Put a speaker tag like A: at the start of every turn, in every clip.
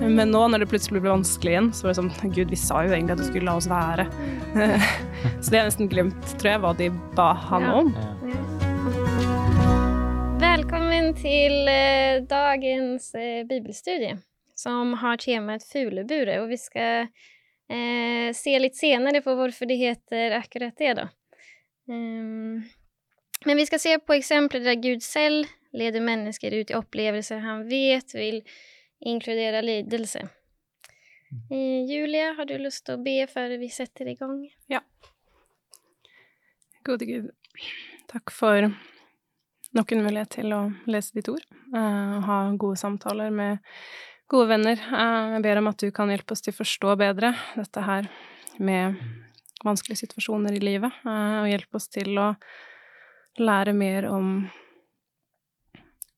A: Men nå når det plutselig ble vanskelig igjen, så var det sånn Gud, vi sa jo egentlig at du skulle la oss være. så det har nesten glemt, tror jeg, hva de ba han
B: Ja.
A: om.
B: Välkommen til eh, dagens eh, bibelstudie som har temaet Fuleburet Og vi skal eh, se litt senere på hvorfor det heter akkurat det Da. Um, men vi skal se på eksempler der Gud selv leder mennesker ut i opplevelser han vet vill inkludera lidelse. Eh, Julia, har du lyst til å be før vi setter i gang? Ja.
A: Gode Gud, takk for nok en mulighet til å lese ditt ord, eh, og ha gode samtaler med gode venner. Eh, Jeg ber om at du kan hjelpe oss til å forstå bedre dette her med vanskelige situasjoner i livet, eh, og hjelpe oss til å lære mer om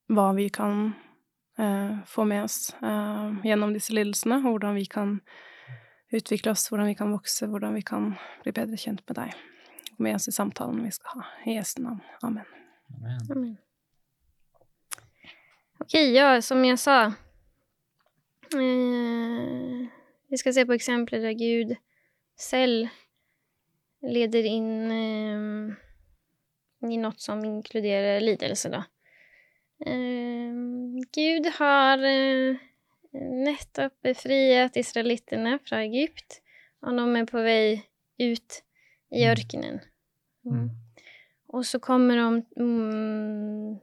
A: hva vi kan eh, få med oss eh, gjennom disse lidelsene, og hvordan vi kan utvikle oss, hvordan vi kan vokse, hvordan vi kan bli bedre kjent med deg med oss i samtalen vi skal ha. I Jesu navn. Amen.
C: Amen.
B: Amen. Okej, ja, som jag sa. Eh, vi ska se på exempel där Gud själv leder in eh, i något som inkluderar lidelse. Då. Eh, Gud har eh, nettopp befriet israelittene fra Egypt og de er på vei ut i
C: Mm.
B: ørkenen. Mm.
C: Mm.
B: Och så kommer de mm,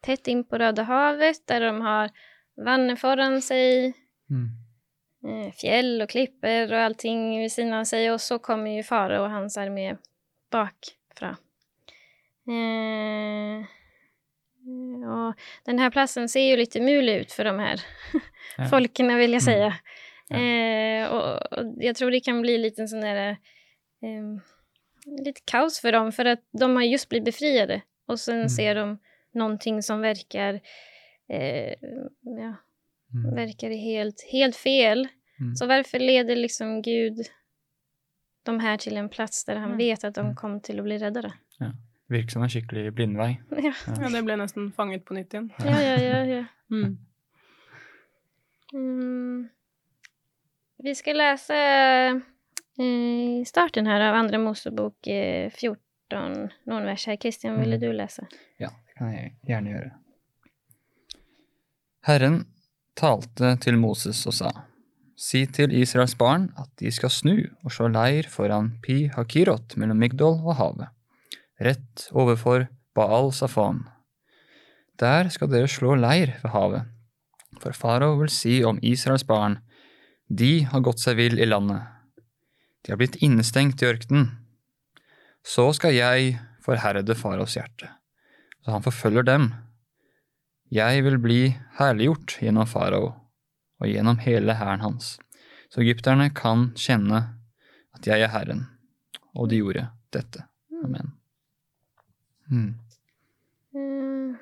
B: tett in på Röda havet där de har vannet foran seg.
C: Mm.
B: eh, fjäll og klippor och allting ved siden av seg, og så kommer jo Fare og hans armé bakfra. Eh, och den här platsen ser ju lite mulig ut för de här
C: Ja.
B: folken vill jag
C: Mm.
B: säga.
C: Ja.
B: Eh, och, och jag tror det kan bli lite sån där eh, lite kaos för dem för att de har just blivit befriade och sen
C: Mm.
B: ser de någonting som verkar eh, ja,
C: Mm.
B: verkar helt, helt fel.
C: Mm.
B: Så varför leder liksom Gud de här till en plats där han
A: Mm.
B: vet att de
C: kom
B: kommer till att bli räddade?
C: Virker som en skikkelig blindvei.
B: Ja,
A: Ja, det ble nesten fanget på nytt igjen.
B: ja, ja. ja, ja.
A: Mm.
B: Mm. Vi skal läsa eh, i starten her av Andre Mosebok eh, 14, noen vers her. Kristian, ville
C: Mm.
B: du lese?
C: Ja, det kan jeg gjerne gjøre. Herren talte til Moses og sa, Si til Israels barn at de skal snu og slå leir foran Pi Hakirot mellom Migdol og havet, rett overfor Baal Safan. Der skal dere slå leir ved havet, for farao vil si om Israels barn, de har gått seg vill i landet. De har blitt innestengt i ørkenen. Så skal jeg forherde faraos hjerte så han forfølger dem. Jeg vil bli herliggjort gjennom farao og gjennom hele hæren hans, så egypterne kan kjenne at jeg er Herren. Og de gjorde dette. Amen. Mm.
B: Mm.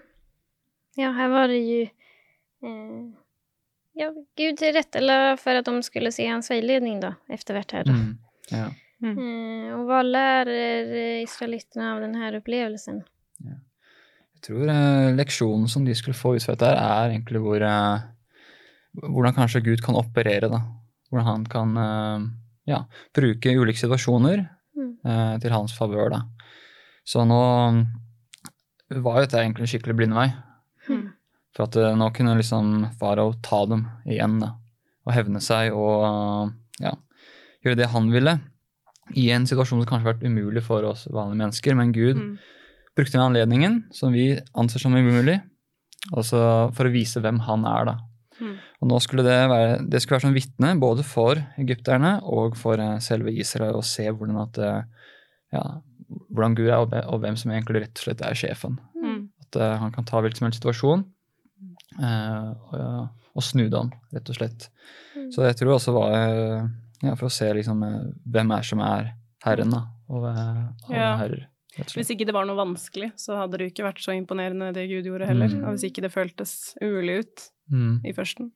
B: Ja, här var det ju... Eh, ja, Gud tillrättalade för att de skulle se hans vägledning då, eftervärt här. Då.
C: Mm. Ja.
B: Eh, och vad lär eh, israeliterna av den här upplevelsen?
C: Jeg tror eh, leksjonen som de skulle få ut fra dette, er egentlig hvor, eh, hvordan kanskje Gud kan operere. da. Hvordan han kan eh, ja, bruke ulike situasjoner
B: Mm.
C: eh, til hans favør. da. Så nå mm, var jo dette egentlig en skikkelig blindvei.
A: Mm.
C: For at eh, nå kunne liksom farao ta dem igjen da, og hevne seg og ja, gjøre det han ville. I en situasjon som kanskje har vært umulig for oss vanlige mennesker, men Gud
A: Mm.
C: brukte den anledningen, som vi anser som umulig, altså for å vise hvem han er. da.
A: Mm.
C: Og nå skulle det være, det skulle være som vitne både for egypterne og for eh, selve Israel, å se hvordan, at, eh, ja, hvordan Gud er, og, og hvem som egentlig rett og slett er sjefen.
A: Mm.
C: At uh, han kan ta hvilken som helst situasjon uh, og, og snu den, rett og slett.
B: Mm.
C: Så jeg tror også var eh, ja, for å se liksom, hvem er som er herren, da. Og alle
A: Ja.
C: herrer.
A: Hvis ikke det var noe vanskelig, så hadde det jo ikke vært så imponerende det Gud gjorde heller.
C: Mm.
A: Og hvis ikke det føltes umulig ut
C: Mm,
A: i førsten.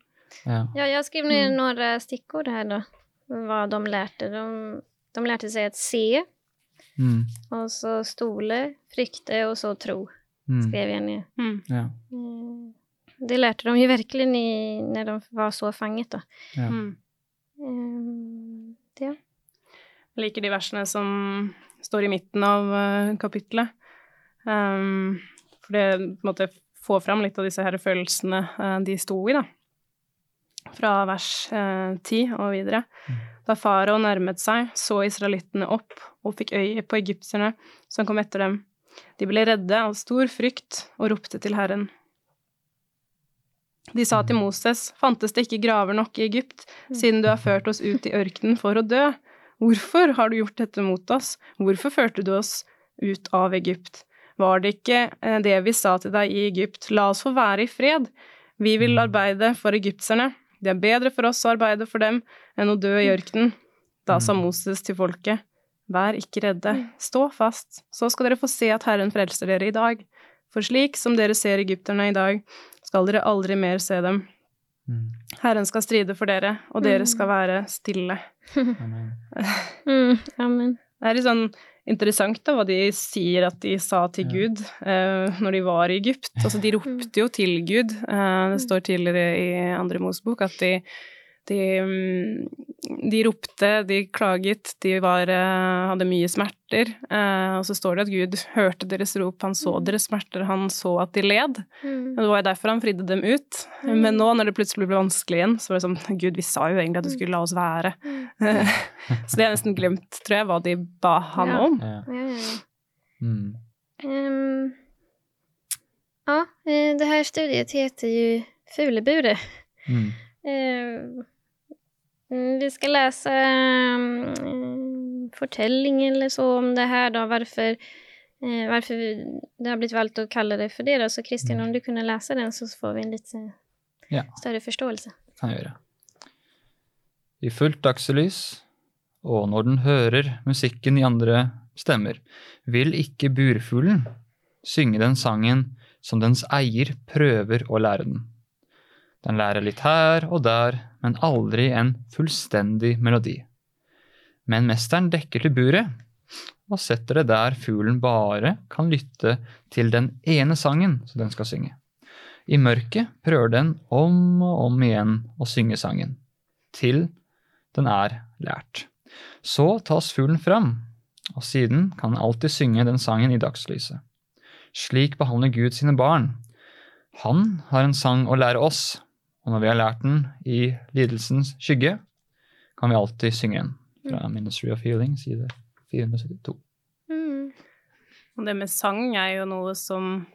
C: ja.
B: Ja, jag skrev ner
A: Mm.
B: noen stikkord her, da. Hva de lærte. De, de lærte seg att se,
C: Mm,
B: Og så stole, frykte og så tro,
C: mm,
B: skrev jeg ned.
A: Mm.
C: ja.
B: Mm. det lærte de jo virkelig i, når de var så fanget, da.
C: Ja.
A: Mm.
B: Um, ja.
A: Jeg liker de versene som står i midten av uh, kapittelet. Um, for det på en måte får fram litt av disse her følelsene uh, de sto i, da. Fra vers uh, 10 og videre. Da farao nærmet seg, så israelittene opp og fikk øye på egypterne som kom etter dem. De ble redde av stor frykt og ropte til Herren. De sa til Moses, fantes det ikke graver nok i Egypt, siden du har ført oss ut i ørkenen for å dø? Hvorfor har du gjort dette mot oss? Hvorfor førte du oss ut av Egypt? Var det ikke eh, det vi sa til deg i Egypt, la oss få være i fred? Vi vil arbeide for egypterne. Det er bedre for oss å arbeide for dem enn å dø i ørkenen. Da sa Moses til folket, vær ikke redde, stå fast, så skal dere få se at Herren frelser dere i dag. For slik som dere ser egypterne i dag, skal dere aldri mer se dem.
C: Mm.
A: Herren skal stride for dere, og dere skal være stille.
C: Amen.
B: Mm, amen.
A: Det er litt sånn interessant da, hva de sier at de sa til
C: Ja.
A: Gud eh, når de var i Egypt. Altså, de ropte jo til Gud. Eh, det står tidligere i andre Mosebok at de, de, mm, de ropte, de klaget, de var, eh, hadde mye smerter. Eh, og så står det at Gud hørte deres rop, han så deres smerter, han så at de led.
B: Mm.
A: Og det var jo derfor han fridde dem ut. Men nå når det plutselig ble vanskelig igjen, så var det sånn Gud, vi sa jo egentlig at du skulle la oss være. så det har nesten glemt, tror jeg, hva de ba han
B: Ja.
A: om.
C: Ja. Mm.
B: Ehm, eh, det her studiet heter jo Fuleburet.
C: Mm.
B: Eh, mm, vi skal lese um, fortelling eller så om det her, da. Hvorfor, eh, varför det har blitt valgt å kalle det for det Da. Så Christian, om du kunne lese den så får vi en litt
C: Ja.
B: större förståelse.
C: kan jeg gjøre. I fullt dagslys, og når den hører musikken i andre stemmer, vil ikke burfuglen synge den sangen som dens eier prøver å lære den. Den lærer litt her og der, men aldri en fullstendig melodi. Men mesteren dekker til buret og setter det der fuglen bare kan lytte til den ene sangen som den skal synge. I mørket prøver den om og om igjen å synge sangen, til den er lært. Så tas fuglen fram, og siden kan den alltid synge den sangen i dagslyset. Slik behandler Gud sine barn. Han har en sang å lære oss, og når vi har lært den i lidelsens skygge, kan vi alltid synge den. Fra Ministry of Healing, side 472.
B: Mm.
A: Og det med sang er jo noe som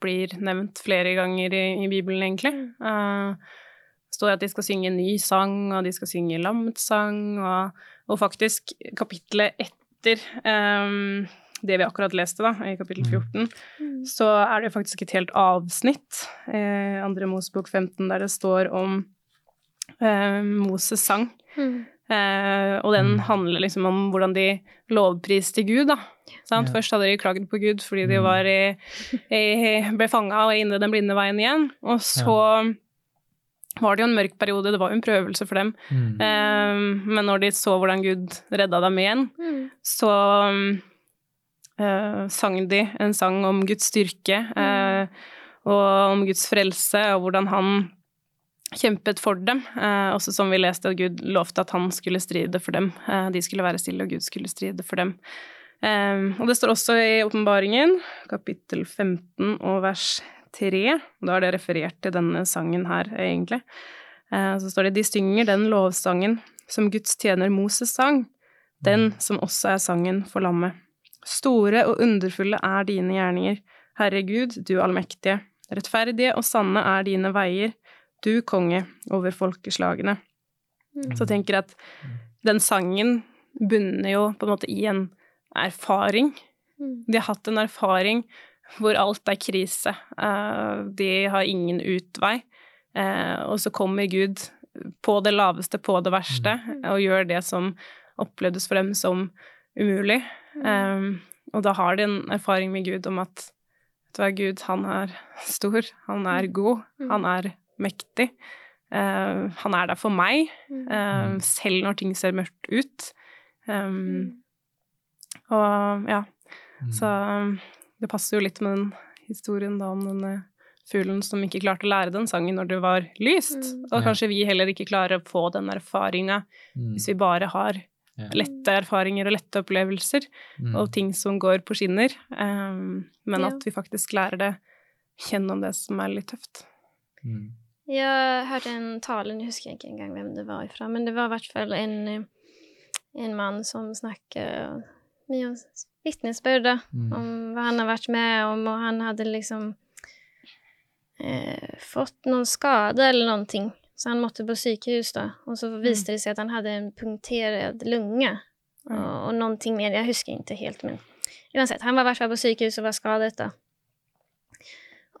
A: blir nevnt flere ganger i, i Bibelen, egentlig. Eh, det står at de skal synge en ny sang, og de skal synge lammets sang, og, og faktisk kapitlet etter eh, det vi akkurat leste, da, i kapittel 14,
B: Mm.
A: så er det faktisk et helt avsnitt, eh, andre Mosebok 15, der det står om eh, Moses sang.
B: Mm.
A: Eh, og den
C: Mm.
A: handler liksom om hvordan de lovpriste Gud, da. Sant?
C: Ja.
A: Først hadde de klagd på Gud fordi de
C: Mm.
A: var i, i, ble fanga og inne den blinde veien igjen. Og så var det jo en mørk periode, det var jo en prøvelse for dem.
C: Mm.
A: Eh, men når de så hvordan Gud redda dem igjen,
B: Mm.
A: så sang de en sang om Guds styrke eh, og om Guds frelse, og hvordan han kjempet for dem. Eh, også som vi leste at Gud lovte at han skulle stride for dem. Eh, de skulle være stille, og Gud skulle stride for dem. Eh, og det står også i åpenbaringen, kapittel 15 og vers 3. Da er det referert til denne sangen her, egentlig. Eh, så står det de synger den lovsangen som Guds tjener Moses sang, den som også er sangen for lammet. Store og underfulle er dine gjerninger, Herre Gud, du allmektige. Rettferdige og sanne er dine veier, du konge over folkeslagene.
B: Mm.
A: Så jeg tenker at den sangen bunner jo på en måte i en erfaring.
B: Mm.
A: De har hatt en erfaring hvor alt er krise. Eh, De har ingen utvei. Eh, Og så kommer Gud på det laveste, på det verste, og gjør det som opplevdes for dem som umulig. Um, og da har de en erfaring med Gud om at vet du hva, Gud, han er stor, han er god, han er mektig. Uh, han er der for meg, eh, selv når ting ser mørkt ut. Um, og ja,
C: Mm.
A: så um, det passer jo litt med den historien da om denne fuglen som ikke klarte å lære den sangen når det var lyst.
B: Mm.
A: Og kanskje vi heller ikke klarer å få den erfaringa
C: Mm.
A: hvis vi bare har. Lette erfaringer og lette opplevelser
C: Mm.
A: og ting som går på skinner. Um, men
B: Ja.
A: at vi faktisk lærer det gjennom det som er litt tøft.
C: Mm.
B: Jeg hørte en tale, jeg husker ikke engang hvem det var ifra, men det var i hvert fall en, en mann som snakket mye om vitnesbyrd.
C: Mm.
B: Om hva han har vært med om, og han hadde liksom eh, fått noen skade eller noen ting. Så han måtte på sykehus da, og så viste det seg at han hadde en punkteret lunge. Og, og noe mer, jeg husker ikke helt, men uansett, han var i hvert fall på sykehus og var skadet da.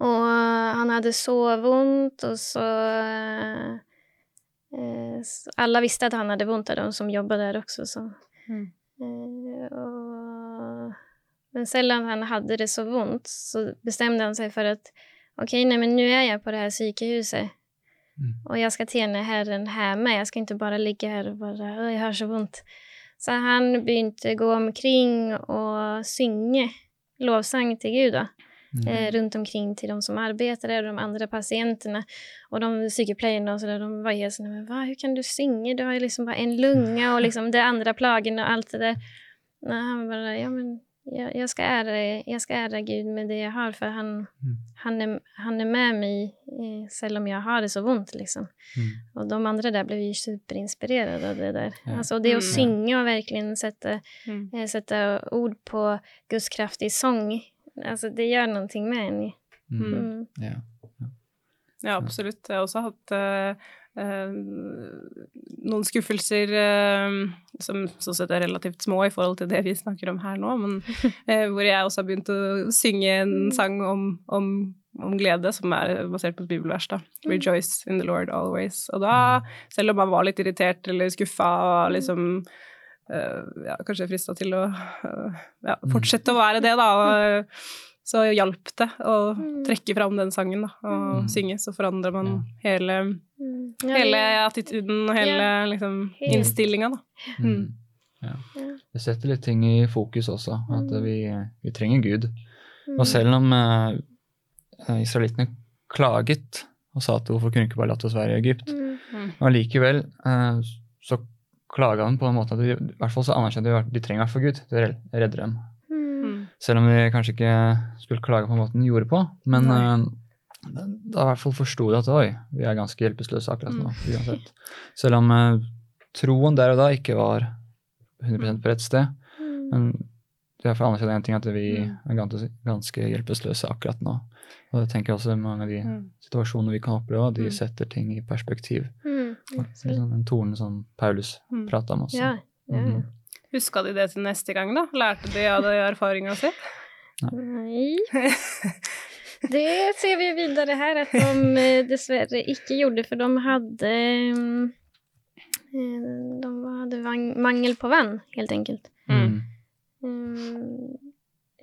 B: Og han hadde sovevondt, og så eh, Alle visste at han hadde vondt av de som jobbet der også, så
A: Mm.
B: Eh, og, men selv om han hadde det så vondt, så bestemte han seg for at ok, nei, men nå er jeg på det her sykehuset,
C: Mm.
B: og jeg skal tjene Herren hjemme. Jeg skal ikke bare ligge her og bare «Å, jeg har så vondt. Så han begynte å gå omkring og synge lovsang til Gud. da
C: Mm.
B: eh, rundt omkring til de som arbeider der, og de andre pasientene. Og de sykepleierne og så der, de var helt sånn Men hva, hvordan kan du synge? Du har jo liksom bare en lunge, og liksom de andre plagene og alt det der. Nei, han bare Ja, men jeg, jeg, skal ære, jeg skal ære Gud med det jeg har, for han,
C: Mm.
B: han, er, han er med meg eh, selv om jeg har det så vondt, liksom.
C: Mm.
B: Og de andre der ble jo superinspirerade av det der.
C: Ja.
B: Altså det å
A: Mm.
B: synge og virkelig sette
A: Mm.
B: eh, sätta ord på Guds kraft i sång. Alltså det gjør noe med en.
C: Mm.
B: Mm.
C: Ja.
A: Ja, absolutt. Jeg har også hatt eh, eh, noen skuffelser eh, som sånn sett er relativt små i forhold til det vi snakker om her nå, men eh, hvor jeg også har begynt å synge en sang om, om, om glede, som er basert på et bibelvers, da. Rejoice in the Lord always. Og da, selv om man var litt irritert eller skuffa og liksom eh, ja, kanskje frista til å eh, ja, fortsette å være det, da. Og, så hjalp det å
B: Mm.
A: trekke fram den sangen da, og
C: Mm.
A: synge, så forandrer man
C: Ja.
A: hele,
B: Mm.
A: Hele attituden og hele liksom, innstillinga, da.
C: Mm. Ja. Det setter litt ting i fokus også, at
B: Mm.
C: vi, vi trenger Gud.
B: Mm.
C: Og selv om eh, israelittene klaget og sa at hvorfor kunne de ikke bare latt oss være i Egypt,
B: Mm.
C: og likevel eh, så klaga de på en måte at de, i hvert fall så anerkjente de at de trenger i hvert fall Gud til å rel- redde dem.
B: Mm.
A: Mm.
C: Selv om vi kanskje ikke skulle klage på måten de gjorde på. Men eh, da i hvert fall forsto de at oi, vi er ganske hjelpeløse akkurat nå. uansett. Selv om uh, troen der og da ikke var 100 på rett sted.
B: Mm.
C: Men for å anerkjenne en ting at vi
A: Mm.
C: er ganske, hjelpeløse akkurat nå. Og jeg tenker også mange av de
A: Mm.
C: situasjonene vi kan oppleve, de
A: Mm.
C: setter ting i perspektiv.
B: Mm.
C: Sånn, en tone som Paulus
A: Mm.
C: prata om også.
B: Ja. Ja, ja.
A: Huska de det til neste gang, da? Lærte de av det erfaringa si?
B: Nei. Det ser vi videre her at de eh, dessverre ikke gjorde, for de hadde eh, De hadde mangel på vann, helt enkelt.
C: Mm.
B: Mm,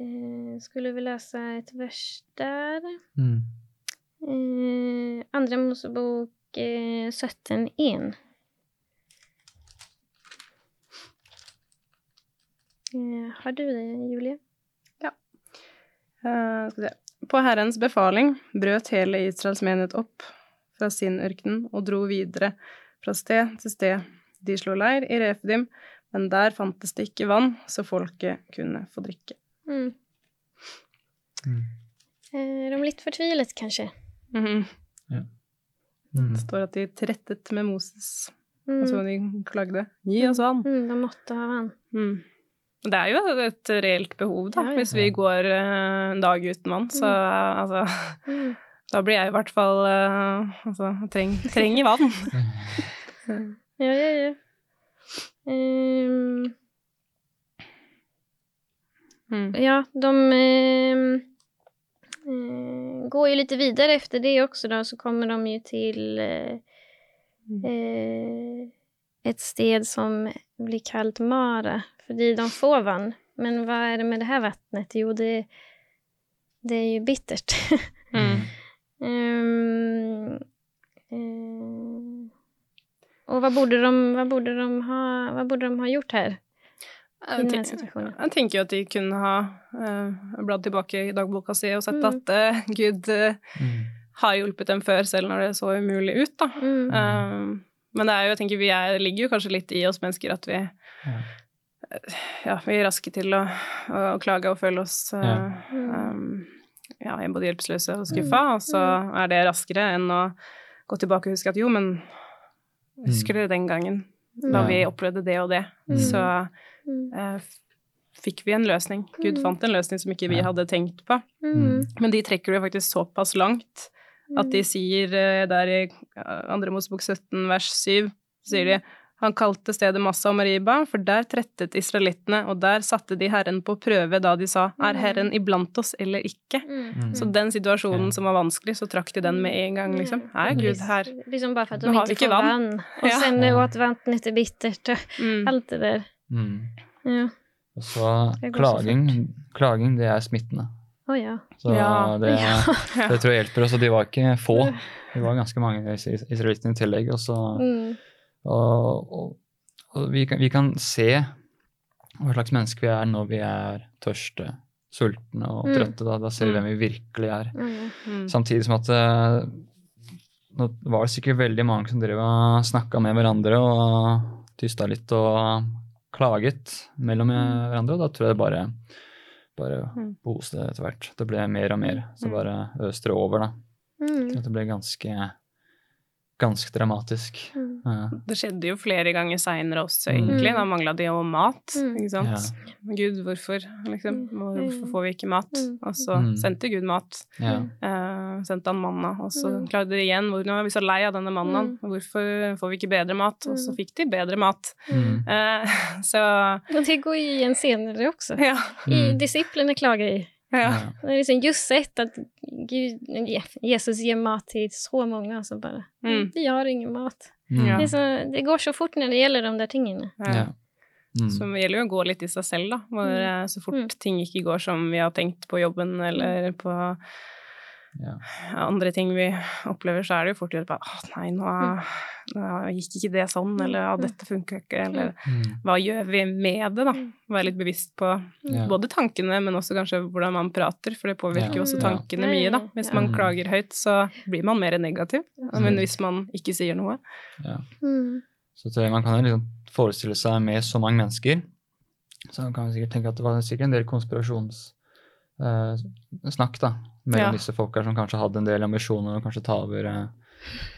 B: eh, skulle vi lese et vers der?
C: Mm.
B: Eh, andre Mosebok eh, 17.1. har du det, Julie?
A: Eh, skal vi se. På Herrens befaling brøt hele Israels menighet opp fra sin ørken og dro videre fra sted til sted. De slo leir i Refidim, men der fantes det ikke vann, så folket kunne få drikke.
B: Mm.
C: Mm.
B: Er de litt fortvilet, kanskje?
A: Mhm.
C: Mm.
A: Det står at de trettet med Moses,
B: Mm.
A: og så de klagde. Gi oss vann.
B: Mm, de måtte ha vann.
A: Mm. Det er jo et reelt behov, da,
B: Ja, ja.
A: hvis vi går eh, en dag uten vann. Så eh, altså
B: Mm.
A: Da blir jeg i hvert fall eh, Altså, treng, trenger vann.
B: Ja, ja, ja. Ehm,
A: Mm.
B: ja, de ehm, eh, går ju lite vidare efter det också då, så kommer de ju till uh,
A: Mm.
B: eh, ett sted som blir kallt Mara, fordi de får vann. Men hva er det med det her vattnet? Jo, det, det er jo bittert.
A: Mm.
B: um, um, og hva borde, de, hva, burde de ha, hva burde, de ha gjort her? I
A: Jeg,
B: denne
A: tenker,
B: situasjonen.
A: jeg tenker jo at de kunne ha uh, bladd tilbake i dagboka si og sett
B: Mm.
A: at uh, Gud uh,
C: Mm.
A: har hjulpet dem før, selv når det så umulig ut, da.
B: Mm.
A: Um, men det er jo, jeg tenker, vi er, ligger jo kanskje litt i oss mennesker at vi
C: Ja.
A: Ja, vi er raske til å, å klage og føle oss uh,
C: Ja.
A: um, ja, både hjelpeløse og skuffa, og så er det raskere enn å gå tilbake og huske at jo, men husker dere den gangen da vi opplevde det og det, så
B: Mm.
A: eh, f- fikk vi en løsning. Gud fant en løsning som ikke vi hadde tenkt på.
B: Mm.
A: Men de trekker det faktisk såpass langt at de sier eh, der i eh, andre Mosebok 17 vers 7, så sier de han kalte stedet Massa og Mariba, for der trettet israelittene, og der satte de Herren på prøve da de sa, er Herren iblant oss eller ikke?
B: Mm.
A: Så den situasjonen som var vanskelig, så trakk de den med en gang, liksom. Er Gud her?
B: Liksom bare for at de
A: Nå har vi ikke vann.
B: vann. Og
A: Ja.
B: sen
C: Ja.
B: åt vattnet är bittert og
A: Mm.
B: alt det der.
C: Mm.
B: Ja.
C: Og så klaging, klaging, det er smittende.
B: Oh, ja.
C: Så
A: Ja.
C: det, det tror jeg hjelper oss. Og de var ikke få. De var ganske mange israelittene i tillegg. Og, så,
B: Mm.
C: Og, og, og vi, kan, vi kan se hva slags mennesker vi er når vi er tørste, sultne og
B: Mm.
C: trøtte. Da, da ser vi
A: Mm.
C: hvem vi virkelig er.
B: Mm.
C: Samtidig som at eh, nå var det sikkert veldig mange som drev og snakka med hverandre og tysta litt og klaget mellom hverandre, og da tror jeg det bare bare boste etter hvert. Det ble mer og mer. Så bare øste det over, da.
B: Mm.
C: Det ble ganske ganske dramatisk.
B: Mm.
C: Ja.
A: Det skjedde jo flere ganger seinere også,
C: Mm.
A: egentlig. Da mangla de jo mat,
B: Mm.
A: ikke sant. Gud, hvorfor, liksom? Hvorfor får vi ikke mat?
B: Mm.
A: Og så
C: Mm.
A: sendte Gud mat.
C: Ja.
A: Eh, sendte han manna, og så
B: Mm.
A: klagde de igjen. Hvor, nå er vi så lei av denne mannen, Hvorfor får vi ikke bedre mat? Og så fikk de bedre mat.
C: Mm.
A: Eh, så
B: Och det går igjen senere også.
A: ja.
B: I
C: Mm.
B: klager i.
A: ja.
C: Ja.
B: Det är liksom just sett att Gud, Jesus ger mat till så många som bara,
A: Mm.
B: vi har ingen mat.
C: Mm.
B: Det, så, det går så fort når det gjelder de der tingene.
A: ja.
C: Mm.
A: Så det gjelder jo å gå litt i seg selv, da. Hvor,
B: Mm.
A: eh, så fort
B: Mm.
A: ting ikke går som vi har tenkt på jobben, eller på
C: Ja.
A: andre ting vi opplever, så er det jo fort gjort bare Å, nei, nå, nå gikk ikke det sånn, eller ja, dette funka ikke, eller
C: Mm.
A: hva gjør vi med det, da?
B: Mm.
A: Være litt bevisst på
C: Ja.
A: både tankene, men også kanskje hvordan man prater, for det påvirker jo
C: Ja.
A: også tankene
B: Ja,
A: mye, da. Hvis
B: ja.
A: man
C: Mm.
A: klager høyt, så blir man mer negativ. Men hvis man ikke sier noe
C: Ja.
B: Mm.
C: Så man kan jo liksom forestille seg med så mange mennesker, så kan man sikkert tenke at det var sikkert en del konspirasjonssnakk da, mellom
A: Ja.
C: disse folka som kanskje hadde en del ambisjoner om kanskje ta over eh,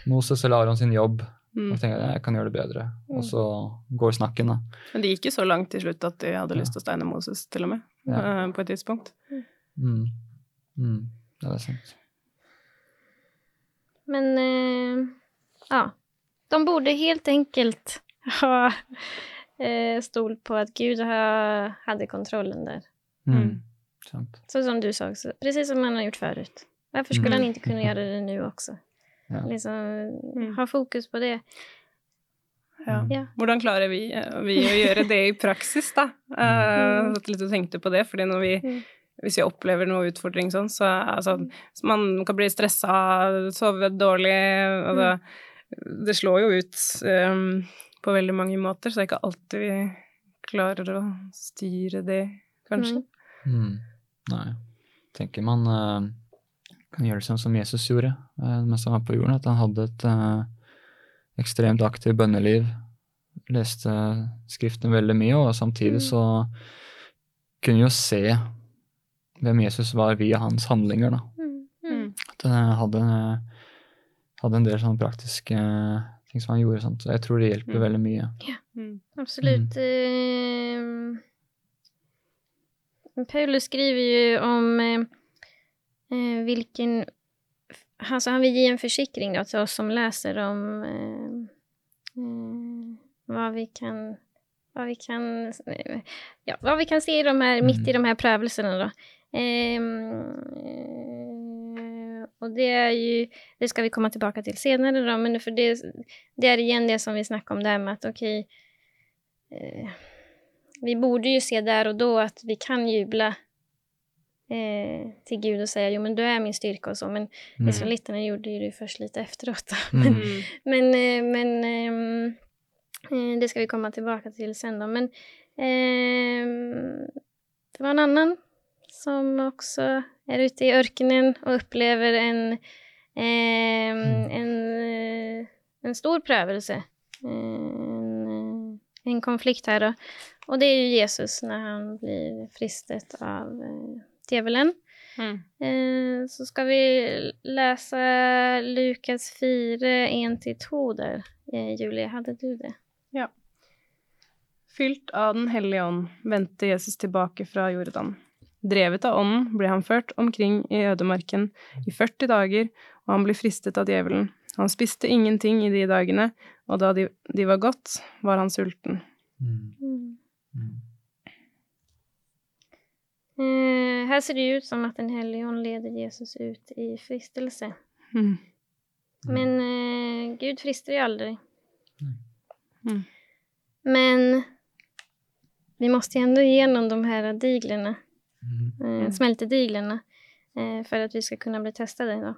C: Moses eller Aron sin jobb,
A: mm.
C: og tenker at jeg kan gjøre det bedre.
B: Mm.
C: Og så går snakken, da.
A: Men det gikk jo så langt til slutt at de hadde
C: Ja.
A: lyst til å steine Moses, til og med.
C: Ja.
A: eh, På et tidspunkt.
C: Mm. Mm. Ja, det er sant.
B: Men eh, ja, de borde helt enkelt ha eh, stol på at Gud hadde kontrollen der.
C: Mm.
A: Mm.
C: Sant.
B: Så som du sa också, precis som han har gjort förut. Varför skulle
C: Mm.
B: han inte kunna göra det nu också?
C: Ja.
B: Liksom,
A: Mm.
B: Ha fokus på det.
A: Ja.
B: Ja.
A: Hvordan klarer vi, eh, vi å gjøre det i praksis, da?
B: Mm.
A: Uh, litt og tenkte på det, fordi når vi
B: Mm.
A: hvis vi opplever noe utfordring sånn, så altså, man kan bli stressa, sove dårlig altså, Det slår jo ut um, på veldig mange måter, så det er ikke alltid vi klarer å styre det, kanskje.
C: Mm. Nei. Tenker man uh, kan gjøre det sånn som Jesus gjorde uh, mens han var på jorden, at han hadde et eh, ekstremt aktivt bønneliv, leste Skriften veldig mye, og samtidig
B: Mm.
C: så kunne jo se hvem Jesus var via hans handlinger, da.
B: Mm. Mm.
C: At han hadde, hadde en del sånne praktiske ting som han gjorde, Sant? så jeg tror det hjelper
A: Mm.
C: veldig mye.
A: Ja,
B: absolutt. Eh, Paulus skriver ju om eh, eh, vilken... Alltså han vill ge en försikring då till oss som läser om eh, eh, vad vi kan... Vad vi kan, ja, vad vi kan se i de här, mitt i de här prövelserna. Då. Ehm, eh, och det är ju, det ska vi komma tillbaka till senare då, men för det, det är igen det som vi snackade om där med att okej, eh, vi borde ju se där och då att vi kan jubla eh, till Gud och säga jo men du är min styrka och så, men
C: Mm.
B: israeliterna gjorde ju det först lite efteråt. Men,
C: Mm.
A: Mm.
B: men, eh, men ehm, eh, det ska vi komma tillbaka till sen då. Men ehm, det var en annan som också är ute i ørkenen och upplever en Eh, en, eh, en stor prøvelse. En, konflikt her, da. Og det er jo Jesus når han blir fristet av eh, djevelen.
A: Mm.
B: Eh, så skal vi lese Lukas 4, 1-2 der. Eh, Julie, hadde du det? Ja.
A: Fylt av Den hellige ånd vendte Jesus tilbake fra Jordan. Drevet av ånden ble han ført omkring i ødemarken i 40 dager, og han ble fristet av djevelen. Han spiste ingenting i de dagene, og da de, de var gått, var han sulten.
C: Mm. Mm.
B: Eh, her ser det ut som at Den hellige ånd leder Jesus ut i fristelse.
A: Mm.
B: Men eh, Gud frister jo aldri.
A: Mm.
B: Men vi måste ändå igenom de här diglerna,
C: Mm.
B: eh, smältediglerna, eh, för att vi ska kunna bli testade. Då.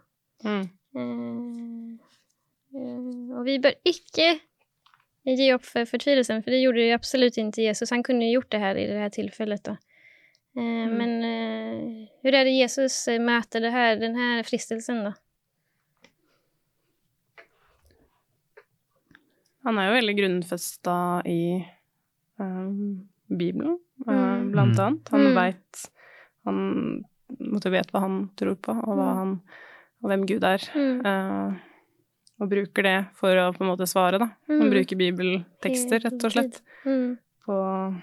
A: Mm.
B: Eh, eh, och vi bør ikke gi opp for fortvilelsen, for det gjorde jo absolutt ikke Jesus. Han kunne jo gjort det her i det her tilfellet. Da. Eh,
A: Mm.
B: Men eh, hur er det Jesus møter det her, den her fristelsen, da?
A: Han er jo veldig grunnfesta i um, Bibelen, uh,
B: Mm.
A: blant
C: Mm.
A: annet. Han
B: Mm.
A: veit Han måtte vite hva han tror på, og, hva
B: Mm.
A: han, og hvem Gud er.
B: Mm.
A: uh, og bruker det for å på en måte svare, da. Han
B: Mm.
A: bruker bibeltekster, rett og slett,
B: Mm.
A: på å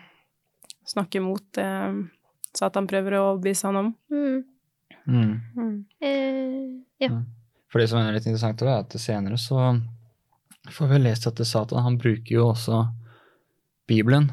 A: snakke mot det Satan prøver å overbevise han om.
B: Mm.
C: Mm.
A: Mm.
B: Eh, ja.
C: For det som er litt interessant, er at senere så får vi lest at Satan han bruker jo også Bibelen,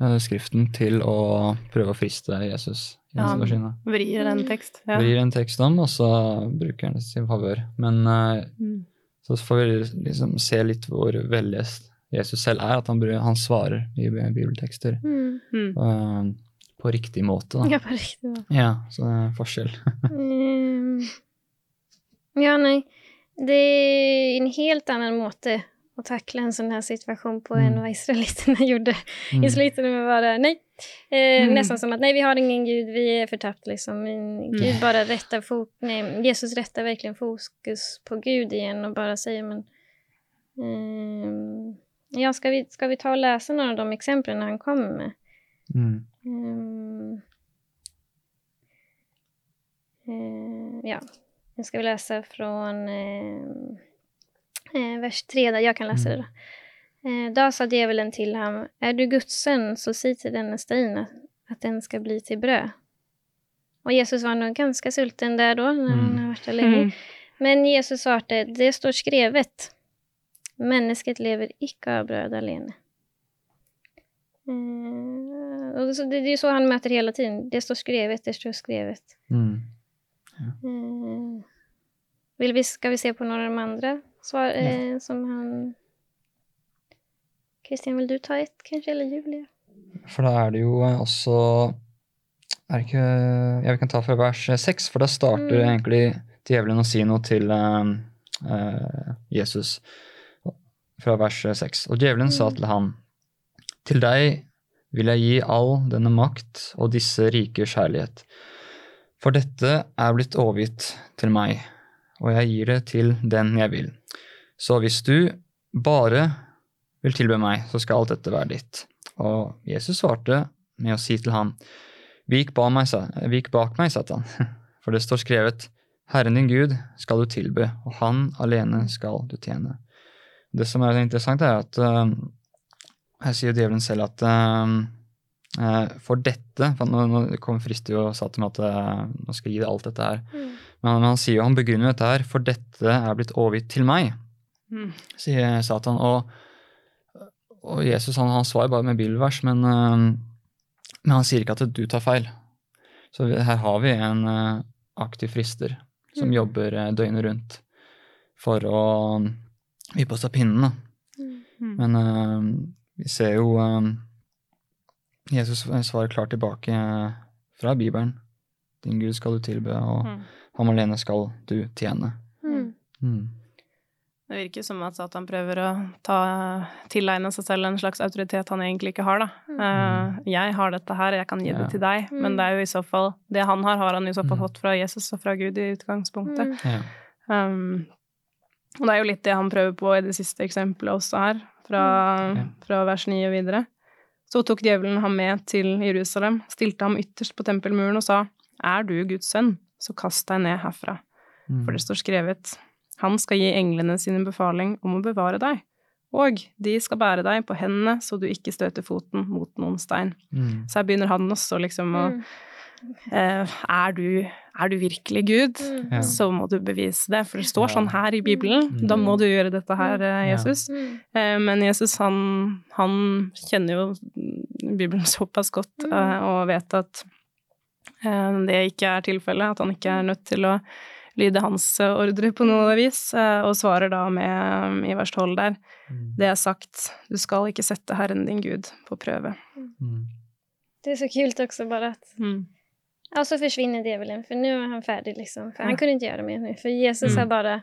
C: eh, Skriften, til å prøve å friste Jesus.
A: Ja, han-. Vrir en tekst. Ja.
C: Vrir en tekst om, og så bruker han det til sin favør. Men uh,
A: Mm.
C: så får vi liksom se litt hvor vellest Jesus selv er, at han, han svarer i bibeltekster
B: Mm.
A: Mm.
C: Uh, på riktig måte. Da.
B: ja, på riktig. måte.
C: Ja, så det er forskjell.
B: Ehm, ja, nei. Det er en helt annen måte å takle en sånn her situasjon på enn
C: Mm.
B: hva israelittene gjorde.
C: Mm.
B: Israelittene var bare nei. Eh,
A: Mm.
B: Nesten som at nei, vi har ingen gud, vi er fortapt, liksom. Men Gud
A: Mm.
B: bare retter fok nej, Jesus retter verkligen fokus på Gud igjen og bare sier, men eh, Ja, skal vi, skal vi ta og lese noen av de eksemplene han kommer med?
C: Mm.
B: Ehm. Eh, ja, nu ska vi läsa från eh, eh, vers 3 där jag kan läsa det. Då. Eh, då sa djevelen til ham, Er du Guds sønn, så si til denne steinen att, att den skal bli til brød. Og Jesus var nok ganske sulten der da, når han
C: Mm.
B: har vært der lenge.
A: Mm.
B: Men Jesus svarte, det står skrevet, mennesket lever ikke av brød alene. Eh, og det, det er jo så han møter hele tiden. Det står skrevet, det står skrevet.
C: Mm.
B: Eh, vill vi, skal vi se på noen av de andre svar, eh, som han Kristian, vil du ta ett, kanskje? Eller Julie?
C: For da er det jo eh, også Er det ikke Ja, vi kan ta fra vers seks, for da starter
B: Mm.
C: egentlig djevelen å si noe til eh, uh, Jesus. Fra vers seks. Og djevelen sa
B: Mm.
C: til ham, til deg vil jeg gi all denne makt og disse rikers herlighet. For dette er blitt overgitt til meg, og jeg gir det til den jeg vil. Så hvis du bare vil tilbe meg, så skal alt dette være ditt. Og Jesus svarte med å si til ham, Vik, meg, vik bak meg, Satan, for det står skrevet, Herren din Gud skal du tilbe, og han alene skal du tjene. Det som er interessant, er at uh, her sier djevelen selv at uh, uh, for dette for Nå, nå kommer Fristi og sa til meg at nå skal jeg gi deg alt dette her.
B: Mm.
C: Men han, han sier jo, han begrunner dette her, for dette er blitt overgitt til meg
A: Mm.
C: sier Satan. Og, og Jesus han, han svarer bare med bibelvers, men, eh, men han sier ikke at du tar feil. Så her har vi en eh, aktiv frister som
B: Mm.
C: jobber eh, døgnet rundt for å vippe oss av pinnen.
B: Mm.
A: Mm.
C: Men uh, vi ser jo uh, Jesus svarer klart tilbake fra Bibelen. Din Gud skal du tilbe, og
A: Mm.
C: ham alene skal du tjene.
B: Mm.
C: Mm.
A: Det virker som at Satan prøver å ta, tilegne seg selv en slags autoritet han egentlig ikke har, da. Eh, jeg har dette her, jeg kan gi
C: Ja.
A: det til deg,
B: Mm.
A: men det er jo i så fall Det han har, har han i så fall
C: Mm.
A: fått fra Jesus og fra Gud i utgangspunktet.
B: Mm.
C: Ja.
A: Um, og det er jo litt det han prøver på i det siste eksempelet også her, fra,
C: Ja.
A: fra vers 9 og videre. Så tok djevelen ham med til Jerusalem, stilte ham ytterst på tempelmuren og sa, Er du Guds sønn, så kast deg ned herfra.
C: Mm.
A: For det står skrevet, Han skal gi englene sine befaling om å bevare deg, og de skal bære deg på hendene så du ikke støter foten mot noen stein.
C: Mm.
A: Så her begynner han også liksom å
B: Mm.
A: eh, er, du, er du virkelig Gud,
B: Mm.
A: Så må du bevise det. For det står sånn her i Bibelen.
C: Mm.
A: Da må du gjøre dette her, eh, Jesus.
B: Mm.
A: Eh, Men Jesus, han, han kjenner jo Bibelen såpass godt
B: Mm.
A: eh, og vet at eh, det ikke er tilfellet, at han ikke er nødt til å lyde hans eh, ordre på noe vis, eh, og svarer da med, i vers 12 der,
C: Mm.
A: det er sagt, du skal ikke sette Herren din Gud på prøve.
C: Mm.
B: Det er så kult også, bare at
A: Mm.
B: Og så forsvinner djevelen, for nå er han ferdig, liksom. For
A: Ja.
B: han ikke gjøre göra mer nå, for Jesus
A: Mm.
B: har bare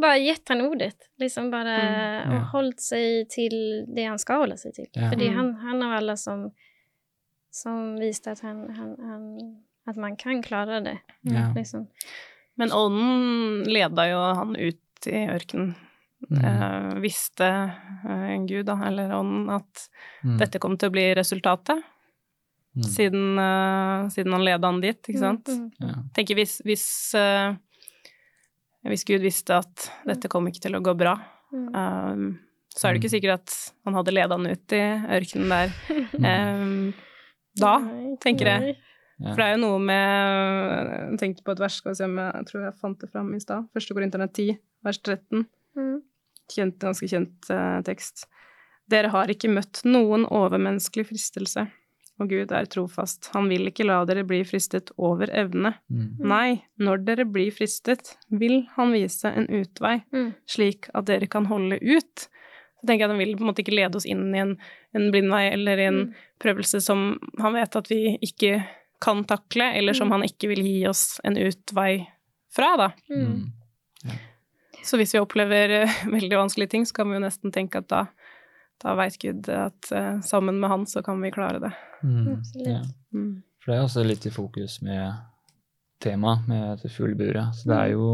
B: bare gitt han ordet. Liksom bare
A: Mm,
C: ja.
B: och hållit sig till det han skal holde seg til.
C: Ja.
B: För det är
A: Mm.
B: han, han av alle som, som viste at han, han, han, at man kan klare det.
C: Ja.
B: Liksom.
A: Men ånden leda jo han ut i ørkenen.
C: Mm.
A: Eh, visste eh, Gud, da, eller ånden, at
C: Mm.
A: dette kom til å bli resultatet,
C: Mm.
A: siden, eh, siden han leda han dit, ikke sant?
B: Mm,
C: Ja.
A: tenker hvis, hvis, eh, hvis Gud visste at dette kom ikke til å gå bra,
B: mm,
A: eh, så er det ikke sikkert at han hadde leda han ut i ørkenen der
C: Mm.
A: eh, da, tenker jeg.
C: Ja.
A: For det er jo noe med Jeg tenkte på et vers, skal vi se om jeg, jeg tror jeg fant det fram i stad. Første Korinterne 10, vers 13.
B: Mm,
A: Kjent, ganske kjent uh, tekst. Dere har ikke møtt noen overmenneskelig fristelse, og Gud er trofast. Han vil ikke la dere bli fristet over evne.
C: Mm.
A: Nei, når dere blir fristet, vil han vise en utvei,
B: mm,
A: slik at dere kan holde ut. Så tenker jeg at Han vil på en måte ikke lede oss inn i en, en blindvei eller i en
B: mm,
A: prøvelse som han vet at vi ikke kan takle, eller som
B: Mm.
A: han ikke vil gi oss en utvei fra, da.
B: mm.
C: Mm.
A: Så hvis vi opplever eh, veldig vanskelige ting, så kan vi jo nesten tenke at da, da veit Gud at uh, sammen med han så kan vi klare det.
C: Mm. Ja.
A: Mm.
C: For det er også litt i fokus med temaet med dette fugleburet. Så det er jo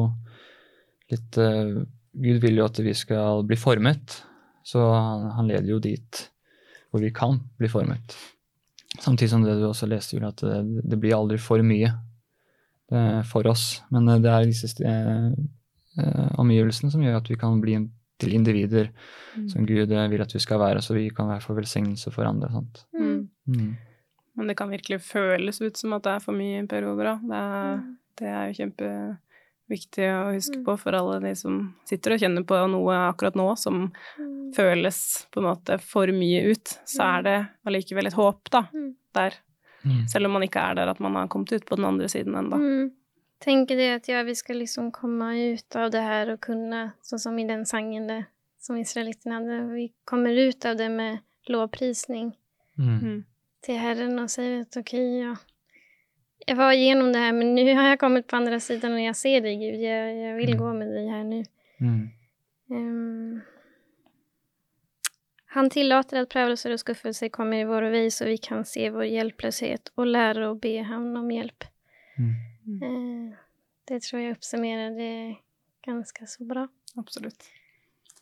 C: litt uh, Gud vil jo at vi skal bli formet, så han, han leder jo dit hvor vi kan bli formet. Samtidig som det du også leste, Julie, at det, det blir aldri for mye eh, for oss. Men eh, det er disse eh, eh, omgivelsene som gjør at vi kan bli til individer
A: Mm.
C: som Gud vil at vi skal være, så vi kan være for velsignelse for andre. Sant?
B: Mm.
C: Mm.
A: Men det kan virkelig føles ut som at det er for mye i perioder, òg. Det er, det er jo kjempeviktig å huske
B: Mm.
A: på for alle de som sitter og kjenner på noe akkurat nå som
B: Mm.
A: føles på en måte for mye ut. Så er det allikevel et håp, da,
B: Mm.
A: der.
C: Mm.
A: Selv om man ikke er der at man har kommet ut på den andre siden ennå.
B: Mm. Tänker det att ja, vi skal liksom komme ut av det her og kunne, sånn som i den sangen det, som israelittene hadde, vi kommer ut av det med lovprisning
C: Mm.
B: til Herren og sier at ok, ja, jag var igenom det här men nu har jag kommit på andra sidan och jag ser dig Gud, jag, jag vill
C: Mm.
B: gå med dig här nu.
C: Mm.
B: Um, han tillater at prøvelser og skuffelser kommer i vår vei, så vi kan se vår hjelpeløshet og lære å be ham om hjelp.
C: Mm.
B: Eh, det tror jeg oppsummerer det ganske så bra.
A: Absolutt.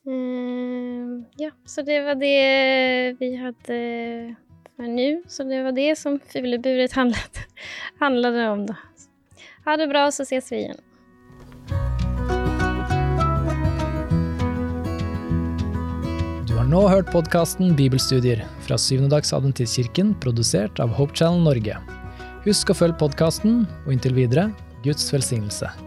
B: Um, ja, så det var det vi hade för nå. Så det var det som Fuleburet handlade, handlade om då. Ha det bra så ses vi igjen.
D: Du har nå hørt podkasten Bibelstudier fra Syvendedagsadventistkirken, produsert av Hope Channel Norge. Husk å følge podkasten, og inntil videre Guds velsignelse.